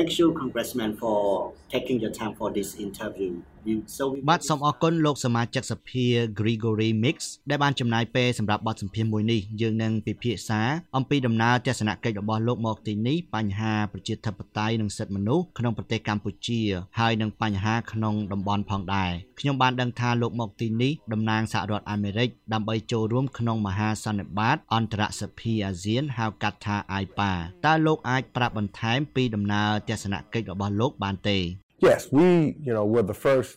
Thank you Congressman for taking your time for this interview. បាទសូមអរគុណលោកសមាជិកសភា Gregory Mix ដែលបានចំណាយពេលសម្រាប់បទសម្ភាសន៍មួយនេះយើងនឹងពិភាក្សាអំពីដំណើរទស្សនកិច្ចរបស់លោកមកទីនេះបញ្ហាប្រជាធិបតេយ្យនិងសិទ្ធិមនុស្សក្នុងប្រទេសកម្ពុជាហើយនិងបញ្ហាក្នុងតំបន់ផងដែរខ្ញុំបានដឹងថាលោកមកទីនេះតំណាងសហរដ្ឋអាមេរិកដើម្បីចូលរួមក្នុងមហាសន្និបាតអន្តរសភាអាស៊ានហៅកាត់ថា AIPA តើលោកអាចប្រាប់បន្ថែមពីដំណើរទស្សនកិច្ចរបស់លោកបានទេ Yes, we, you know, were the first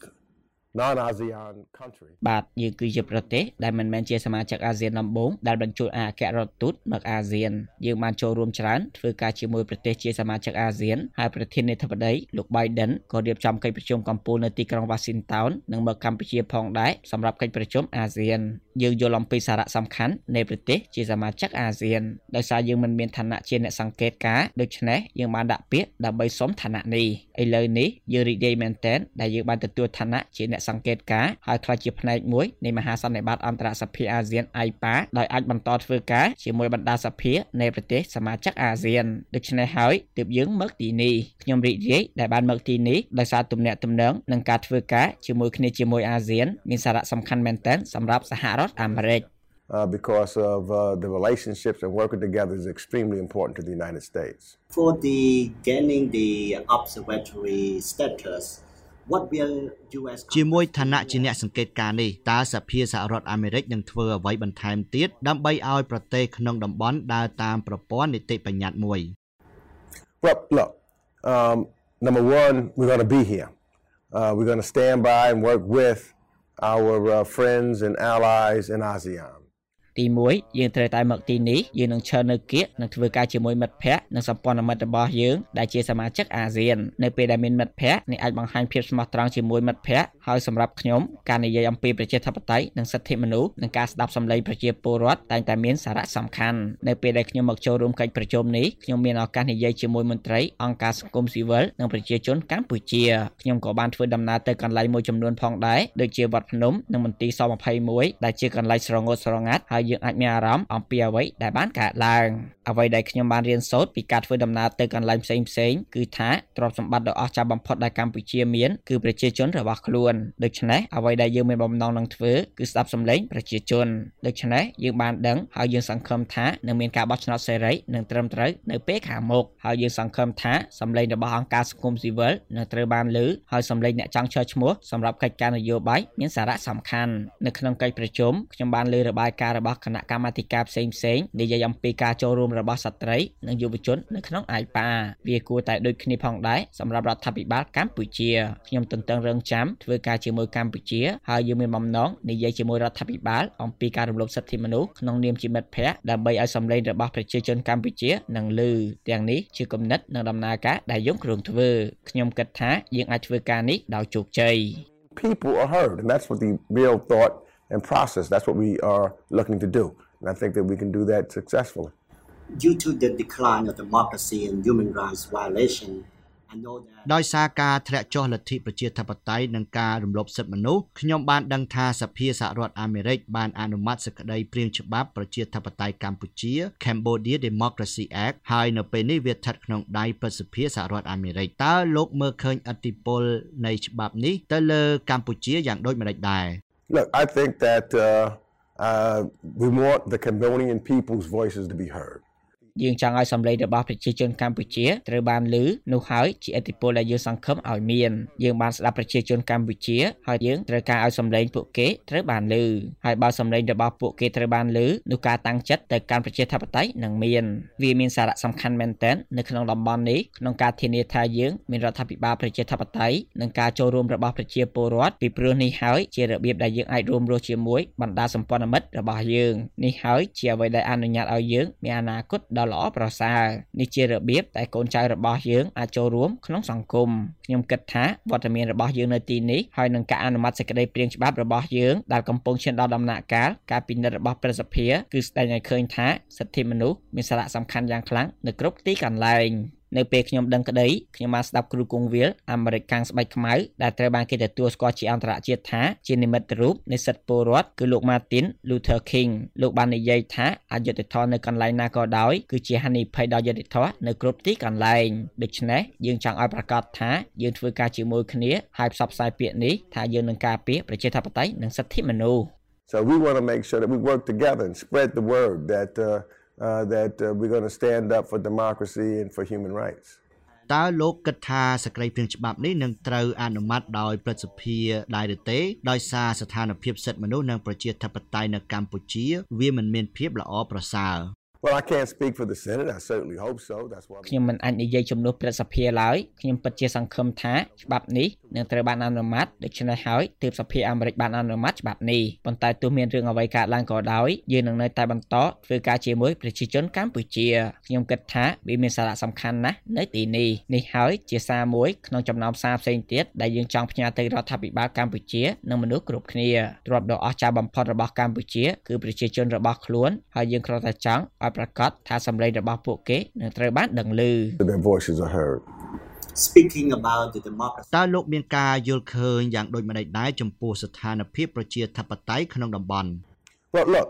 non-ASEAN country បាទយើងគឺជាប្រទេសដែលមិនមែនជាសមាជិកអាស៊ានដំបូងដែលបញ្ជូនអគ្គរដ្ឋទូតមកអាស៊ានយើងបានចូលរួមច្រើនធ្វើការជាមួយប្រទេសជាសមាជិកអាស៊ានហើយប្រធានាធិបតីលោក Biden ក៏រៀបចំកិច្ចប្រជុំកំពូលនៅទីក្រុង Washington និងមកកម្ពុជាផងដែរសម្រាប់កិច្ចប្រជុំអាស៊ានយើងយល់អំពីសារៈសំខាន់នៃប្រទេសជាសមាជិកអាស៊ានដោយសារយើងមិនមានឋានៈជាអ្នកសង្កេតការណ៍ដូច្នេះយើងបានដាក់ពាក្យដើម្បីសុំឋានៈនេះឥឡូវនេះយើងរីករាយមែនទែនដែលយើងបានទទួលឋានៈជាអ្នកសង្កេតការណ៍ហើយក្លាយជាផ្នែកមួយនៃមហាសន្និបាតអន្តរសភាអាស៊ាន AIPA ដោយអាចបន្តធ្វើការជាមួយបណ្ដាសភានៃប្រទេសសមាជិកអាស៊ានដូច្នេះហើយទើបយើងមកទីនេះខ្ញុំរីករាយដែលបានមកទីនេះដោយសារទំនាក់ទំនងនិងការធ្វើការជាមួយគ្នាជាមួយអាស៊ានមានសារៈសំខាន់មែនទែនសម្រាប់សហរដ្ឋអាមេរិក uh, because of uh, the relationships and working together is extremely important to the United States. For the gaining the observatory status, what will US ជាមួយឋានៈជាអ្នកសង្កេតការណ៍នេះតើសភាសហរដ្ឋអាមេរិកនឹងធ្វើអ្វីបន្ថែមទៀតដើម្បីឲ្យប្រទេសក្នុងតំបន់ដើរតាមប្រព័ន្ធនីតិបញ្ញត្តិមួយ Well, look, um, number one, we're going to be here. Uh, we're going to stand by and work with our uh, friends and allies in ASEAN. ទី1យើងត្រូវតែមកទីនេះយើងនឹងឈរនៅគៀកនិងធ្វើការជាមួយមិត្តភ័ក្តិ និងសម្ព័ន្ធមិត្តរបស់យើងដែលជាសមាជិកអាស៊ាននៅពេលដែលមានមិត្តភ័ក្តិអ្នកអាចបង្ហាញភាពស្មោះត្រង់ជាមួយមិត្តភ័ក្តិហើយសម្រាប់ខ្ញុំការនិយាយអំពីប្រជាធិបតេយ្យនិងសិទ្ធិមនុស្សនិងការស្ដាប់សម្លេងប្រជាពលរដ្ឋតែងតែមានសារៈសំខាន់នៅពេលដែលខ្ញុំមកចូលរួមកិច្ចប្រជុំនេះខ្ញុំមានឱកាសនិយាយជាមួយមន្ត្រីអង្គការសង្គមស៊ីវិលនិងប្រជាជនកម្ពុជាខ្ញុំក៏បានធ្វើដំណើរទៅកន្លែងមួយចំនួនផងដែរដូចជាវត្តភ្នំនិងមន្ទីរស21ដែលជាកន្លែងស្រងត់ស្រងាត់ហើយយើងអាចមានអារម្មណ៍អំពីអ្វីដែលបានកើតឡើងអ្វីដែលខ្ញុំបានរៀនសូត្រពីការធ្វើដំណើរទៅកន្លែងផ្សេងផ្សេងគឺថាទ្រព្យសម្បត្តិដ៏អស្ចារ្យបំផុតដែលកម្ពុជាមានគឺប្រជាជនរបស់ខ្លួនដូច្នេះអ្វីដែលយើងមានបំណងនឹងធ្វើគឺស្ដាប់សម្លេងប្រជាជនដូច្នេះយើងបានដឹងហើយយើងសង្ឃឹមថានឹងមានការបោះឆ្នោតសេរីនិងត្រឹមត្រូវនៅពេលខាងមុខហើយយើងសង្ឃឹមថាសម្លេងរបស់អង្គការសង្គមស៊ីវិលនឹងត្រូវបានលើហើយសម្លេងអ្នកចង់ឈរឈ្មោះសម្រាប់កិច្ចការនយោបាយមានសារៈសំខាន់នៅក្នុងកិច្ចប្រជុំខ្ញុំបានលើរបាយការណ៍របស់គណៈកម្មាធិការផ្សេងផ្សេងនិយាយអំពីការចូលរួមរបស់ស្ត្រីនិងយុវជននៅក្នុង AIPA វាគួរតែដូចគ្នាផងដែរសម្រាប់រដ្ឋាភិបាលកម្ពុជាខ្ញុំទន្ទឹងរង់ចាំធ្វើការជាមួយកម្ពុជាហើយយើងមានបំណងនិយាយជាមួយរដ្ឋាភិបាលអំពីការរំលោភសិទ្ធិមនុស្សក្នុងនាមជាមិត្តភ័ក្តិដើម្បីឲ្យសម្លេងរបស់ប្រជាជនកម្ពុជានឹងឮទាំងនេះជាគំនិតនិងដំណើរការដែលយើងគ្រោងធ្វើខ្ញុំគិតថាយើងអាចធ្វើការនេះដោយជោគជ័យ People are heard, and that's what the real thought and process. That's what we are looking to do. And I think that we can do that successfully. Due to the decline of democracy and human rights violation ដោយសារការធ្លាក់ចុះលទ្ធិប្រជាធិបតេយ្យនិងការរំលោភសិទ្ធិមនុស្សខ្ញុំបានដឹងថាសភាសហរដ្ឋអាមេរិកបានអនុម័តសេចក្តីព្រាងច្បាប់ប្រជាធិបតេយ្យកម្ពុជា Cambodia Democracy Act ហើយនៅពេលនេះវាស្ថិតក្នុងដៃប្រសិទ្ធិសហរដ្ឋអាមេរិកតើលោកមើលឃើញអធិពលនៃច្បាប់នេះទៅលើកម្ពុជាយ៉ាងដូចម្តេចដែរ Look I think that uh, uh, we want the Cambodian people's voices to be heard យើងចង់ឲ្យសម្លេងរបស់ប្រជាជនកម្ពុជាត្រូវបានឮនោះហើយជាអធិពលដែលយើងសង្ឃឹមឲ្យមានយើងបានស្ដាប់ប្រជាជនកម្ពុជាហើយយើងត្រូវការឲ្យសម្លេងពួកគេត្រូវបានឮហើយបើសម្លេងរបស់ពួកគេត្រូវបានឮនោះការតាំងចិត្តទៅកាន់ប្រជាធិបតេយ្យនឹងមានវាមានសារៈសំខាន់មែនទែននៅក្នុងតំបន់នេះក្នុងការធានាថាយើងមានរដ្ឋាភិបាលប្រជាធិបតេយ្យនិងការចូលរួមរបស់ប្រជាពលរដ្ឋពីព្រោះនេះហើយជារបៀបដែលយើងអាចរួមរស់ជាមួយបណ្ដាសម្ព័ន្ធមិត្តរបស់យើងនេះហើយជាអ្វីដែលអនុញ្ញាតឲ្យយើងមានអនាគតដ៏ដ៏ល្អប្រសើរនេះជារបៀបដែលកូនចៅរបស់យើងអាចចូលរួមក្នុងសង្គមខ្ញុំគិតថាវត្តមានរបស់យើងនៅទីនេះហើយនឹងការអនុម័តសេចក្តីព្រាងច្បាប់របស់យើងដែលកំពុងឈានដល់ដំណាក់កាលការពិនិត្យរបស់ប្រសិទ្ធភាពគឺស្ដែងឲ្យឃើញថាសិទ្ធិមនុស្សមានសារៈសំខាន់យ៉ាងខ្លាំងនៅគ្រប់ទីកន្លែង នៅពេលខ្ញុំដឹងក្តីខ្ញុំបានស្ដាប់គ្រូគង្វាលអាមេរិកខាងស្បែកខ្មៅដែលត្រូវបានគេទទួលស្គាល់ជាអន្តរជាតិថាជានិមិត្តរូបនៃសិទ្ធិពលរដ្ឋគឺលោក Martin Luther King លោកបាននិយាយថាអយុត្តិធម៌នៅកន្លែងណាក៏ដោយគឺជាហានិភ័យដល់យុត្តិធម៌នៅគ្រប់ទីកន្លែងដូច្នេះយើងចង់ឲ្យប្រកាសថាយើងធ្វើការជាមួយគ្នាហើយផ្សព្វផ្សាយពាក្យនេះថាយើងនឹងការពារប្រជាធិបតេយ្យនិងសិទ្ធិមនុស្ស So we want to make sure that we work together and spread the word that uh, uh, that uh, we're going to stand up for democracy and for human rights. តើលោកគិតថាសក្តិព្រៀងច្បាប់នេះនឹងត្រូវអនុម័តដោយព្រឹទ្ធសភាដែរឬទេដោយសារស្ថានភាពសិទ្ធិមនុស្សនិងប្រជាធិបតេយ្យនៅកម្ពុជា វាមិនមានភាពល្អប្រសើរ Well, I can't speak for the Senate. I certainly hope so. That's why ខ្ញុំមិនអាចនិយាយជំនួសព្រឹទ្ធសភាឡើយខ្ញុំពិតជាសង្ឃឹមថាច្បាប់នេះនឹងត្រូវបានអនុម័តដូច្នេះហើយទើបសភាអាមេរិកបានអនុម័តច្បាប់នេះប៉ុន្តែទោះមានរឿងអ្វីកើតឡើងក៏ដោយយើងនឹងនៅតែបន្តធ្វើការជាមួយប្រជាជនកម្ពុជាខ្ញុំគិតថាវាមានសារៈសំខាន់ណាស់នៅទីនេះនេះហើយជាសារមួយក្នុងចំណោមសារផ្សេងទៀតដែលយើងចង់ផ្ញើទៅរដ្ឋាភិបាលកម្ពុជានិងមនុស្សគ្រប់គ្នាទ្រព្យដ៏អស្ចារ្យបំផុតរបស់កម្ពុជាគឺប្រជាជនរបស់ខ្លួនហើយយើងគ្រាន់តែចង់ឲ្យប្រកាសថាសម្លេងរបស់ពួកគេនឹងត្រូវបានដឹងឮ their voices are heard. Speaking about the democracy, តើលោកមានការយល់ឃើញយ៉ាងដូចម្តេចដែរចំពោះស្ថានភាពប្រជាធិបតេយ្យក្នុងតំបន់ Well, look,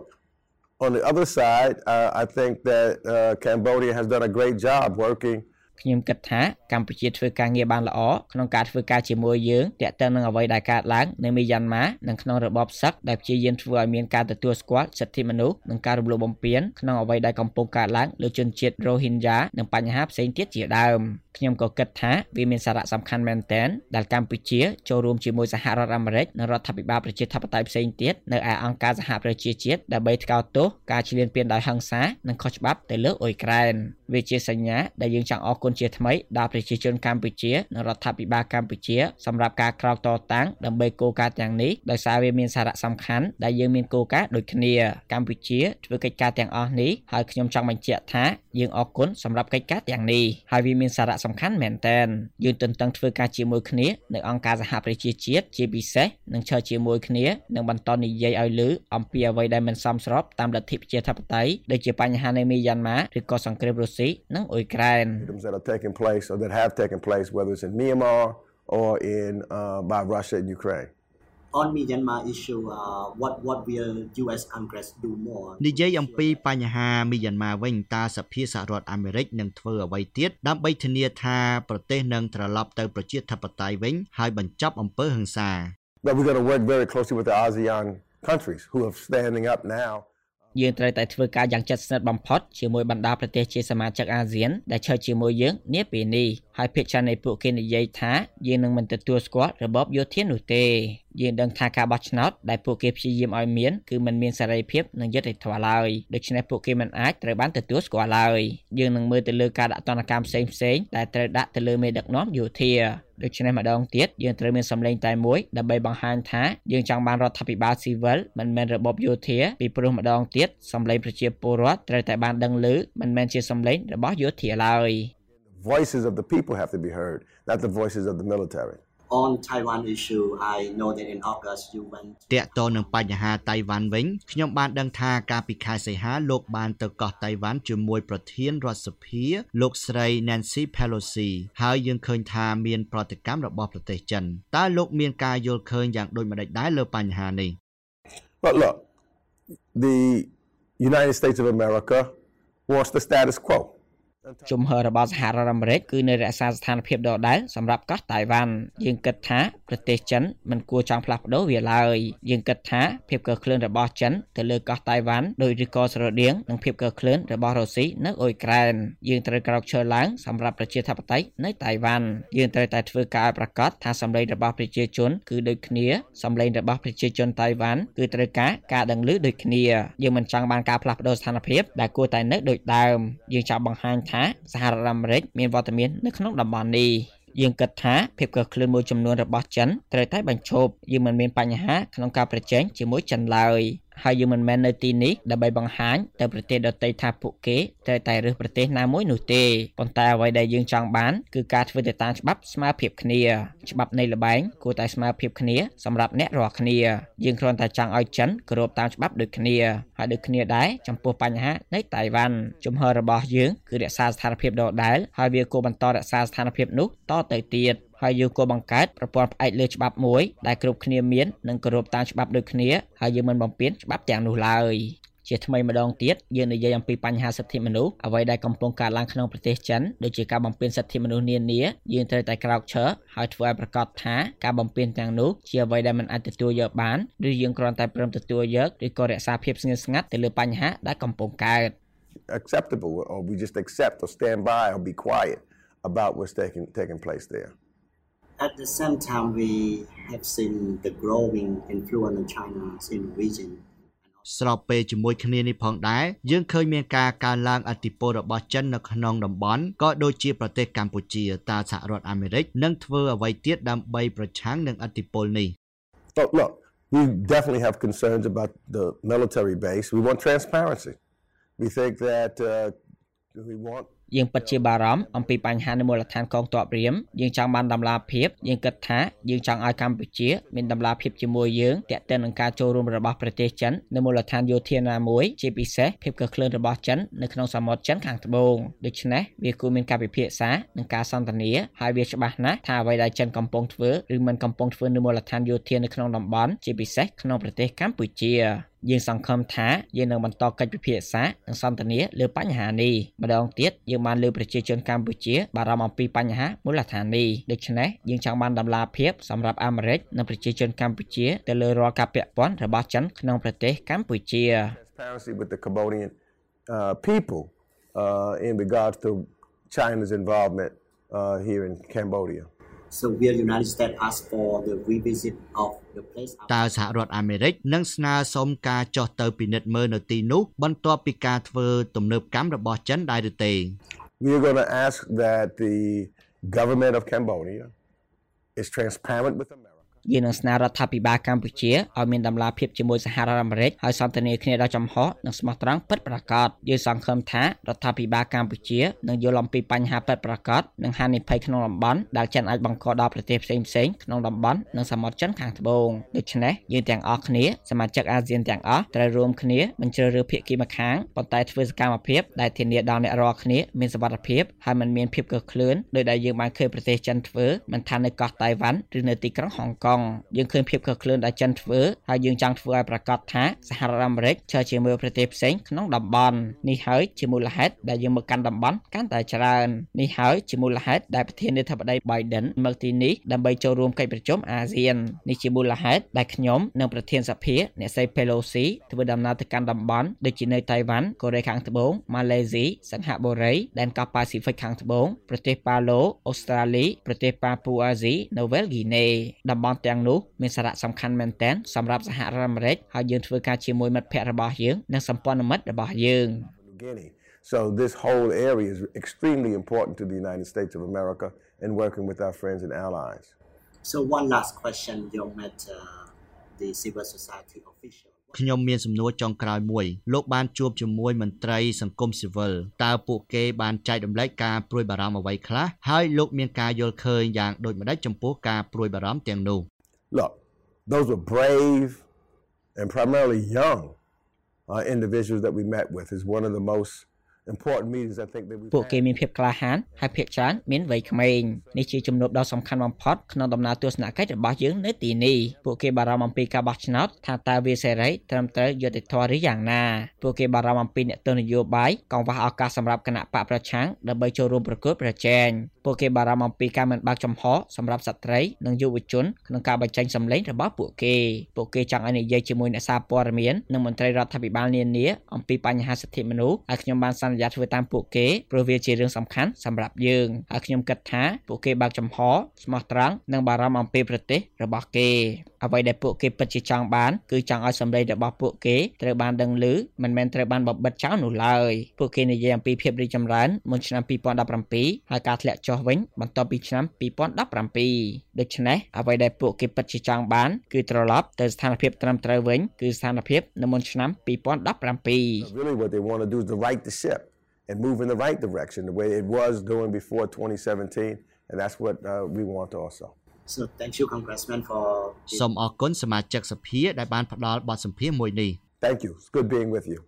on the other side, uh, I think that uh, Cambodia has done a great job working ខ្ញុំគិតថាកម្ពុជាធ្វើការងារបានល្អក្នុងការធ្វើការជាមួយយើងទាក់ទងនឹងអ្វីដែលកើតឡើងនៅមីយ៉ាន់ម៉ានិងក្នុងរបបសឹកដែលព្យាយាមធ្វើឲ្យមានការទទួលស្គាល់សិទ្ធិមនុស្សនិងការរំលោភបំពានក្នុងអ្វីដែលកំពុងកើតឡើងលើជនជាតិ Rohingya និងបញ្ហាផ្សេងទៀតជាដើមខ្ញុំក៏គិតថាវាមានសារៈសំខាន់មែនទែនដែលកម្ពុជាចូលរួមជាមួយសហរដ្ឋអាមេរិកនិងរដ្ឋាភិបាលប្រជាធិបតេយ្យផ្សេងទៀតនៅឯអង្គការសហប្រជាជាតិដើម្បីថ្កោលទោសការឈ្លានពានដោយហិង្សានិងខុសច្បាប់ទៅលើអ៊ុយក្រែនវាជាសញ្ញាដែលយើងចង់អរគុណជាថ្មីដល់ប្រជាជនកម្ពុជានិងរដ្ឋាភិបាលកម្ពុជាសម្រាប់ការក្រោកតតាំងដើម្បីគោលការណ៍ទាំងនេះដោយសារវាមានសារៈសំខាន់ដែលយើងមានគោលការណ៍ដូចគ្នាកម្ពុជាធ្វើកិច្ចការទាំងអស់នេះហើយខ្ញុំចង់បញ្ជាក់ថាយើងអរគុណសម្រាប់កិច្ចការទាំងនេះហើយវាមានសារៈសំខាន់មែនទែនយើងទន្ទឹងធ្វើការជាមួយគ្នានៅអង្គការសហប្រជាជាតិជាពិសេសនឹងឈរជាមួយគ្នានិងបន្តនិយាយឲ្យឮអំពីអ្វីដែលមិនសមស្របតាមលទ្ធិប្រជាធិបតេយ្យដូចជាបញ្ហានៅមីយ៉ាន់ម៉ាឬក៏សង្គ្រាមរុស្ស៊ីនិងអ៊ុយក្រែន freedoms that are taking place or that have taken place, whether it's in Myanmar or in uh, by Russia and Ukraine. on Myanmar issue, uh, what what will U.S. Congress do more? និយាយអំពីបញ្ហាមីយ៉ាន់ម៉ាវិញតើសភាសហរដ្ឋអាមេរិកនឹងធ្វើអ្វីទៀតដើម្បីធានាថាប្រទេសនឹងត្រឡប់ទៅប្រជាធិបតេយ្យវិញហើយបញ្ចប់អំពើហិង្សា But we're going to work very closely with the ASEAN countries who are standing up now យើងត្រូវតែធ្វើការយ៉ាងជិតស្និទ្ធបំផុតជាមួយបណ្ដាប្រទេសជាសមាជិកអាស៊ានដែលឈរជាមួយយើងនាពេលនេះហើយភាគច្រើននៃពួកគេនិយាយថាយើងនឹងមិនទទួលស្គាល់របបយោធានោះទេ យើងដឹងថាការបោះឆ្នោតដែលពួកគេព្យាយាមឲ្យមានគឺมันមានសេរីភាពនិងយុត្តិធម៌ឡើយដូច្នេះពួកគេមិនអាចត្រូវបានទទួលស្គាល់ឡើយយើងនឹងមើលទៅលើការដាក់ទណ្ឌកម្មផ្សេងផ្សេងៗដែលត្រូវដាក់ទៅលើមេដឹកនាំយោធាដូច្នេះម្ដងទៀតយើងត្រូវមានសម្លេងតែមួយដើម្បីបង្ហាញថាយើងចង់បានរដ្ឋាភិបាលស៊ីវិលមិនមែនរបបយោធាពីព្រោះម្ដងទៀតសម្លេងប្រជាពលរដ្ឋត្រូវតែបានដឹងឮមិនមែនជាសម្លេងរបស់យោធាឡើយ The voices of the people have to be heard, not the voices of the military. On Taiwan issue, I know that in August you went តាក់ទងនឹងបញ្ហាតៃវ៉ាន់វិញខ្ញុំបានដឹងថាកាលពីខែសីហាលោកបានទៅកោះតៃវ៉ាន់ជាមួយប្រធានរដ្ឋសភាលោកស្រី Nancy Pelosi ហើយយើងឃើញថាមានប្រតិកម្មរបស់ប្រទេសចិនតើលោកមានការយល់ឃើញយ៉ាងដូចម្តេចដែរលើបញ្ហានេះ But look, the United States of America wants the status quo. ជំហររបស់សហរដ្ឋអាមេរិកគឺនៅរក្សាស្ថានភាពដដែលសម្រាប់កោះតៃវ៉ាន់យើងគិតថាប្រទេសចិនមិនគួរចង់ផ្លាស់ប្ដូរវាឡើយយើងគិតថាភាពកក្លឿនរបស់ចិនទៅលើកោះតៃវ៉ាន់ដោយឬក៏ស្រដៀងនឹងភាពកក្លឿនរបស់រុស្ស៊ីនៅអ៊ុយក្រែនយើងត្រូវក្រោកឈរឡើងសម្រាប់ប្រជាធិបតេយ្យនៅតៃវ៉ាន់យើងត្រូវតែធ្វើការឲ្យប្រកាសថាសម្លេងរបស់ប្រជាជនគឺដូចគ្នាសម្លេងរបស់ប្រជាជនតៃវ៉ាន់គឺត្រូវការការដឹងឮដូចគ្នាយើងមិនចង់បានការផ្លាស់ប្ដូរស្ថានភាពដែលគួរតែនៅដូចដើមយើងចង់បង្ហាញថាសហរដ្ឋអាមេរិកមានវត្តមាននៅក្នុងតំបន់នេះយើងគិតថាភាពកក្លឿនមួយចំនួនរបស់ចិនត្រូវតែបញ្ឈប់យើងមិនមានបញ្ហាក្នុងការប្រជែងជាមួយចិនឡើយ ហើយយើងមិនមែននៅទីនេះដើម្បីបង្ហាញទៅប្រទេសដទៃថាពួកគេត្រូវតែរើសប្រទេសណាមួយនោះទេប៉ុន្តែអ្វីដែលយើងចង់បានគឺការធ្វើទៅតាមច្បាប់ស្មើភាពគ្នាច្បាប់នៃល្បែងគួរតែស្មើភាពគ្នាសម្រាប់អ្នករាល់គ្នាយើងគ្រាន់តែចង់ឲ្យចិនគោរពតាមច្បាប់ដូចគ្នាហើយដូចគ្នាដែរចំពោះបញ្ហានៃតៃវ៉ាន់ជំហររបស់យើងគឺរក្សាស្ថានភាពដដែលហើយវាគួរបន្តរក្សាស្ថានភាពនោះតទៅទៀត ហើយយើងក៏បង្កើតប្រព័ន្ធផ្អែកលើច្បាប់មួយដែលគ្រប់គ្នាមាននិងគោរពតាមច្បាប់ដូចគ្នាហើយយើងមិនបំពានច្បាប់ទាំងនោះឡើយជាថ្មីម្ដងទៀតយើងនិយាយអំពីបញ្ហាសិទ្ធិមនុស្សអ្វីដែលកំពុងកើតឡើងក្នុងប្រទេសចិនដូចជាការបំពានសិទ្ធិមនុស្សនានាយើងត្រូវតែក្រោកឈរហើយធ្វើឲ្យប្រកាសថាការបំពានទាំងនោះជាអ្វីដែលមិនអាចទទួលយកបានឬយើងគ្រាន់តែព្រមទទួលយកឬក៏រក្សាភាពស្ងៀមស្ងាត់ទៅលើបញ្ហាដែលកំពុងកើត acceptable or we just accept or stand by or be quiet about what's taking taking place there At the same time, we have seen the growing influence of China in the region. ស្របពេលជាមួយគ្នានេះផងដែរយើងឃើញមានការកើនឡើងអធិបុលរបស់ចិននៅក្នុងតំបន់ក៏ដូចជាប្រទេសកម្ពុជាតើសហរដ្ឋអាមេរិកនឹងធ្វើអ្វីទៀតដើម្បីប្រឆាំងនឹងអធិបុលនេះ So look, we definitely have concerns about the military base. We want transparency. We think that uh, we want យើងពិតជាបារម្ភអំពីបញ្ហានៅមូលដ្ឋានកងទ័ពរៀមយើងចង់បានតម្លាភាពយើងគិតថាយើងចង់ឲ្យកម្ពុជាមានតម្លាភាពជាមួយយើងទាក់ទងនឹងការចូលរួមរបស់ប្រទេសចិននៅមូលដ្ឋានយោធាណាមួយជាពិសេសភាពកក្លឿនរបស់ចិននៅក្នុងសមុទ្រចិនខាងត្បូងដូច្នេះវាគួរមានការពិភាក្សានិងការសន្ទនាហើយវាច្បាស់ណាស់ថាអ្វីដែលចិនកំពុងធ្វើឬមិនកំពុងធ្វើនៅមូលដ្ឋានយោធានៅក្នុងតំបន់ជាពិសេសក្នុងប្រទេសកម្ពុជា យើងសង្ឃឹមថាយើងនឹងបន្តកិច្ចពិភាក្សានិងសន្ទនាលើបញ្ហានេះម្ដងទៀតយើងបានលើប្រជាជនកម្ពុជាបារម្ភអំពីបញ្ហាមូលដ្ឋាននេះដូច្នេះយើងចង់បានដំណាភាពសម្រាប់អាមេរិកនិងប្រជាជនកម្ពុជាទៅលើរាល់ការពាក់ព័ន្ធរបស់ចិនក្នុងប្រទេសកម្ពុជា transparency with the Cambodian uh, people uh, in regards to China's involvement uh, here in Cambodia. So will United States ask for the revisit of the place? តើសហរដ្ឋអាមេរិកនឹងស្នើសុំការចុះទៅពិនិត្យមើលនៅទីនោះបន្ទាប់ពីការធ្វើទំនើបកម្មរបស់ចិនដែរឬទេ We are going to ask that the government of Cambodia is transparent with America. យើងនឹងស្នើរដ្ឋាភិបាលកម្ពុជាឲ្យមានដំណាភាពជាមួយសហរដ្ឋអាមេរិកហើយសន្ទនាគ្នាដោយចំហនិងស្មោះត្រង់ពិតប្រាកដយើងសង្ឃឹមថារដ្ឋាភិបាលកម្ពុជានឹងយល់អំពីបញ្ហាពិតប្រាកដនិងហានិភ័យក្នុងតំបន់ដែលចិនអាចបង្កដល់ប្រទេសផ្សេងផ្សេងក្នុងតំបន់និងសមុទ្រចិនខាងត្បូងដូច្នេះយើងទាំងអស់គ្នាសមាជិកអាស៊ានទាំងអស់ត្រូវរួមគ្នាមិនជ្រើសរើសភាគីម្ខាងប៉ុន្តែធ្វើសកម្មភាពដែលធានាដល់អ្នករាល់គ្នាមានសុវត្ថិភាពហើយមិនមានភាពកកក្លឿនដោយដែលយើងបានឃើញប្រទេសចិនធ្វើមិនថានៅកោះតៃវ៉ាន់ឬនៅទីក្រុងហុងកុងយើងឃើញភាពខុសខ្លួនដែលចិនធ្វើហើយយើងចង់ធ្វើឲ្យប្រកាសថាសហរដ្ឋអាមេរិកជឿជាមួយប្រទេសផ្សេងក្នុងតំបន់នេះហើយជាមូលហេតុដែលយើងមកកាន់តំបន់កាន់តែច្រើននេះហើយជាមូលហេតុដែលប្រធានាធិបតី Biden មកទីនេះដើម្បីចូលរួមកិច្ចប្រជុំអាស៊ាននេះជាមូលហេតុដែលខ្ញុំនិងប្រធានសភាអ្នកស្រី Pelosi ធ្វើដំណើរទៅកាន់តំបន់ដូចជានៅតៃវ៉ាន់កូរ៉េខាងត្បូងម៉ាឡេស៊ីសិង្ហបុរីដែនកោះប៉ាស៊ីហ្វិកខាងត្បូងប្រទេសប៉ាឡូអូស្ត្រាលីប្រទេសប៉ាពូអាស៊ីនៅវែលហ្គីណេតំបន់ទាំងនោះមានសារៈសំខាន់មែនទែនសម្រាប់សហរដ្ឋអាមេរិកហើយយើងធ្វើការជាមួយមិត្តភ័ក្តិរបស់យើងនិងសម្ព័ន្ធមិត្តរបស់យើង New Guinea. So this whole area is extremely important to the United States of America and working with our friends and allies. So one last question, you met uh, the civil society official. ខ្ញុំមានសំណួរចុងក្រោយមួយលោកបានជួបជាមួយមន្ត្រីសង្គមស៊ីវិលតើពួកគេបានចែករំលែកការព្រួយបារម្ភអ្វីខ្លះហើយលោកមានការយល់ឃើញយ៉ាងដូចម្តេចចំពោះការព្រួយបារម្ភទាំងនោះ Look, those were brave and primarily young uh, individuals that we met with. Is one of the most important meetings I think that we've ពួកគេ had. មានភាពក្លាហានហើយភាគច្រើនមានវ័យក្មេងនេះជាជំនួបដ៏សំខាន់បំផុតក្នុងដំណើរទស្សនកិច្ចរបស់យើងនៅទីនេះពួកគេបារម្ភអំពីការបោះឆ្នោតថាតើវាសេរីត្រឹមត្រូវយុត្តិធម៌ឬយ៉ាងណាពួកគេបារម្ភអំពីអ្នកទស្សនយោបាយកង្វះឱកាសសម្រាប់គណៈបកប្រឆាំងដើម្បីចូលរួមប្រកួតប្រជែងពួកគេបារម្ភអំពីការមិនបើកចំហសម្រាប់ស្ត្រីនិងយុវជនក្នុងការបញ្ចេញសម្លេងរបស់ពួកគេពួកគេចង់ឲ្យនិយាយជាមួយអ្នកសារព័ត៌មាននិងមន្ត្រីរដ្ឋាភិបាលនានាអំពីបញ្ហាសិទ្ធិមនុស្សហើយខ្ញុំបានសន្ន្យាធ្វើតាមពួកគេព្រោះវាជារឿងសំខាន់សម្រាប់យើងហើយខ្ញុំគិតថាពួកគេបើកចំហស្មោះត្រង់និងបារម្ភអំពីប្រទេសរបស់គេអ្វីដែលពួកគេពិតជាចង់បានគឺចង់ឲ្យសម្លេងរបស់ពួកគេត្រូវបានដឹងឮមិនមែនត្រូវបានបបិទចោលនោះឡើយពួកគេនិយាយអំពីភាពរីកចម្រើនមុនឆ្នាំ2017ហើយការធ្លាក់ចុះវិញបន្ទាប់ពីឆ្នាំ2017ដូច្នេះអ្វីដែលពួកគេពិតជាចង់បានគឺត្រឡប់ទៅស្ថានភាពត្រឹមត្រូវវិញគឺស្ថានភាពនៅមុនឆ្នាំ2017 Really, what they want to do is to right the ship and move in the right direction, the way it was doing before 2017, and that's what uh, we want also. So thank you Congressman for សូមអរគុណសមាជិកសភាដែលបានផ្ដល់បទសម្ភាសន៍មួយនេះ Thank you. It's good being with you.